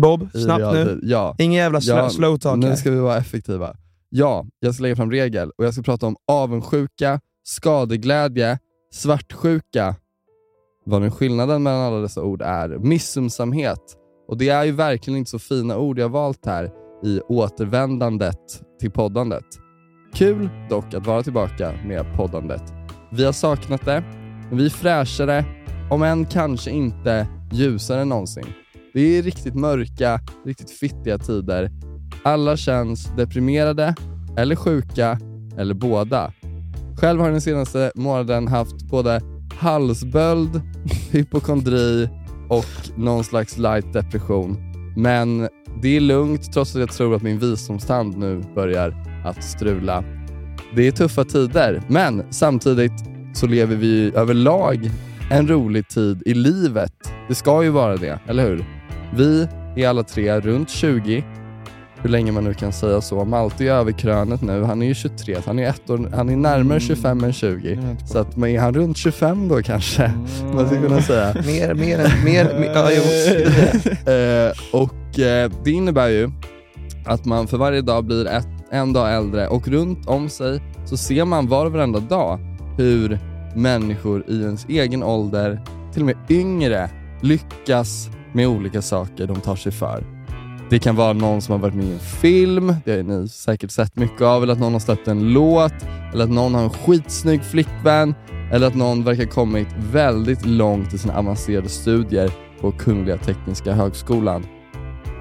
Bob, snabbt nu. Ja. Ingen jävla sl- Ja, slow talk Nu ska vi vara effektiva. Ja, jag ska lägga fram regel och jag ska prata om avundsjuka, skadeglädje, svartsjuka, vad nu skillnaden mellan alla dessa ord är, missunnsamhet. Och det är ju verkligen inte så fina ord jag valt här i återvändandet till poddandet. Kul dock att vara tillbaka med poddandet. Vi har saknat det, men vi är fräschare, om än kanske inte ljusare än någonsin. Det är riktigt mörka, riktigt fittiga tider. Alla känns deprimerade, eller sjuka, eller båda. Själv har jag den senaste månaden haft både halsböld, hypokondri och någon slags light depression. Men det är lugnt trots att jag tror att min visdomstand nu börjar att strula. Det är tuffa tider, men samtidigt så lever vi överlag en rolig tid i livet. Det ska ju vara det, eller hur? Vi är alla tre runt 20, hur länge man nu kan säga så. Malte är över krönet nu, han är ju 23, så han är, ett år, han är närmare 25 än 20. Så att, men är han runt 25 då kanske, man skulle kunna säga. Mer, mer, mer, mer ja, jo. Eh, och eh, det innebär ju att man för varje dag blir ett, en dag äldre och runt om sig så ser man var och varenda dag hur människor i ens egen ålder, till och med yngre, lyckas med olika saker de tar sig för. Det kan vara någon som har varit med i en film, det har ni säkert sett mycket av, eller att någon har släppt en låt, eller att någon har en skitsnygg flickvän, eller att någon verkar ha kommit väldigt långt i sina avancerade studier på Kungliga Tekniska Högskolan.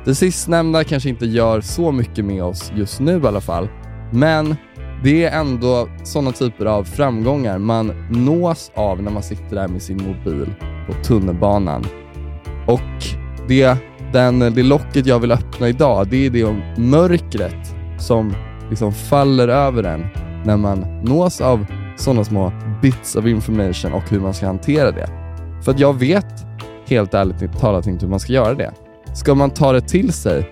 Det sistnämnda kanske inte gör så mycket med oss just nu i alla fall, men det är ändå sådana typer av framgångar man nås av när man sitter där med sin mobil på tunnelbanan. Och det, den, det locket jag vill öppna idag, det är det om mörkret som liksom faller över en när man nås av sådana små bits of information och hur man ska hantera det. För att jag vet helt ärligt talat inte hur man ska göra det. Ska man ta det till sig?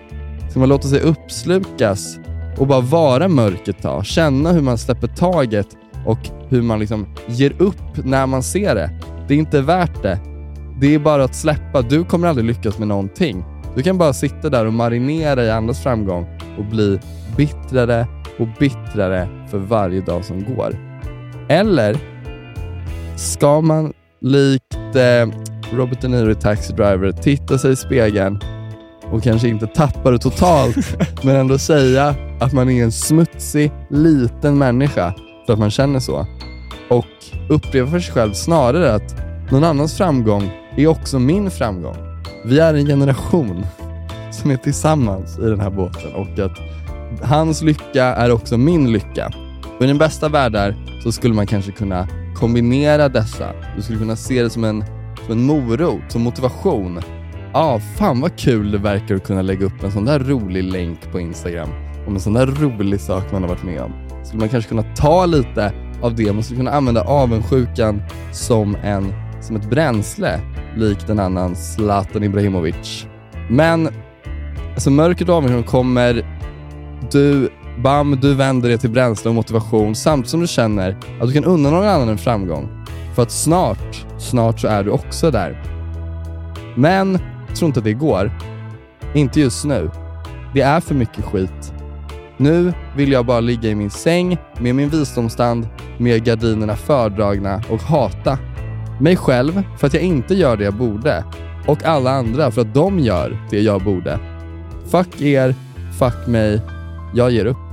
Ska man låta sig uppslukas och bara vara mörk ett tag? Känna hur man släpper taget och hur man liksom ger upp när man ser det. Det är inte värt det. Det är bara att släppa. Du kommer aldrig lyckas med någonting. Du kan bara sitta där och marinera i andras framgång och bli bittrare och bittrare för varje dag som går. Eller ska man likt eh, Robert De Niro i Taxi Driver titta sig i spegeln och kanske inte tappa det totalt, men ändå säga att man är en smutsig, liten människa för att man känner så. Och upprepa för sig själv snarare att någon annans framgång är också min framgång. Vi är en generation som är tillsammans i den här båten och att hans lycka är också min lycka. Och i den bästa världar så skulle man kanske kunna kombinera dessa. Du skulle kunna se det som en, som en morot, som motivation. Ja, ah, fan vad kul det verkar att kunna lägga upp en sån där rolig länk på Instagram om en sån där rolig sak man har varit med om. Skulle man kanske kunna ta lite av det, man skulle kunna använda avundsjukan som, en, som ett bränsle, likt en annan Zlatan Ibrahimovic. Men alltså mörkret och kommer, du Bam, du vänder det till bränsle och motivation samtidigt som du känner att du kan unna någon annan en framgång. För att snart, snart så är du också där. Men, jag tror inte att det går. Inte just nu. Det är för mycket skit. Nu vill jag bara ligga i min säng med min visdomstand, med gardinerna fördragna och hata mig själv för att jag inte gör det jag borde och alla andra för att de gör det jag borde. Fuck er, fuck mig, jag ger upp.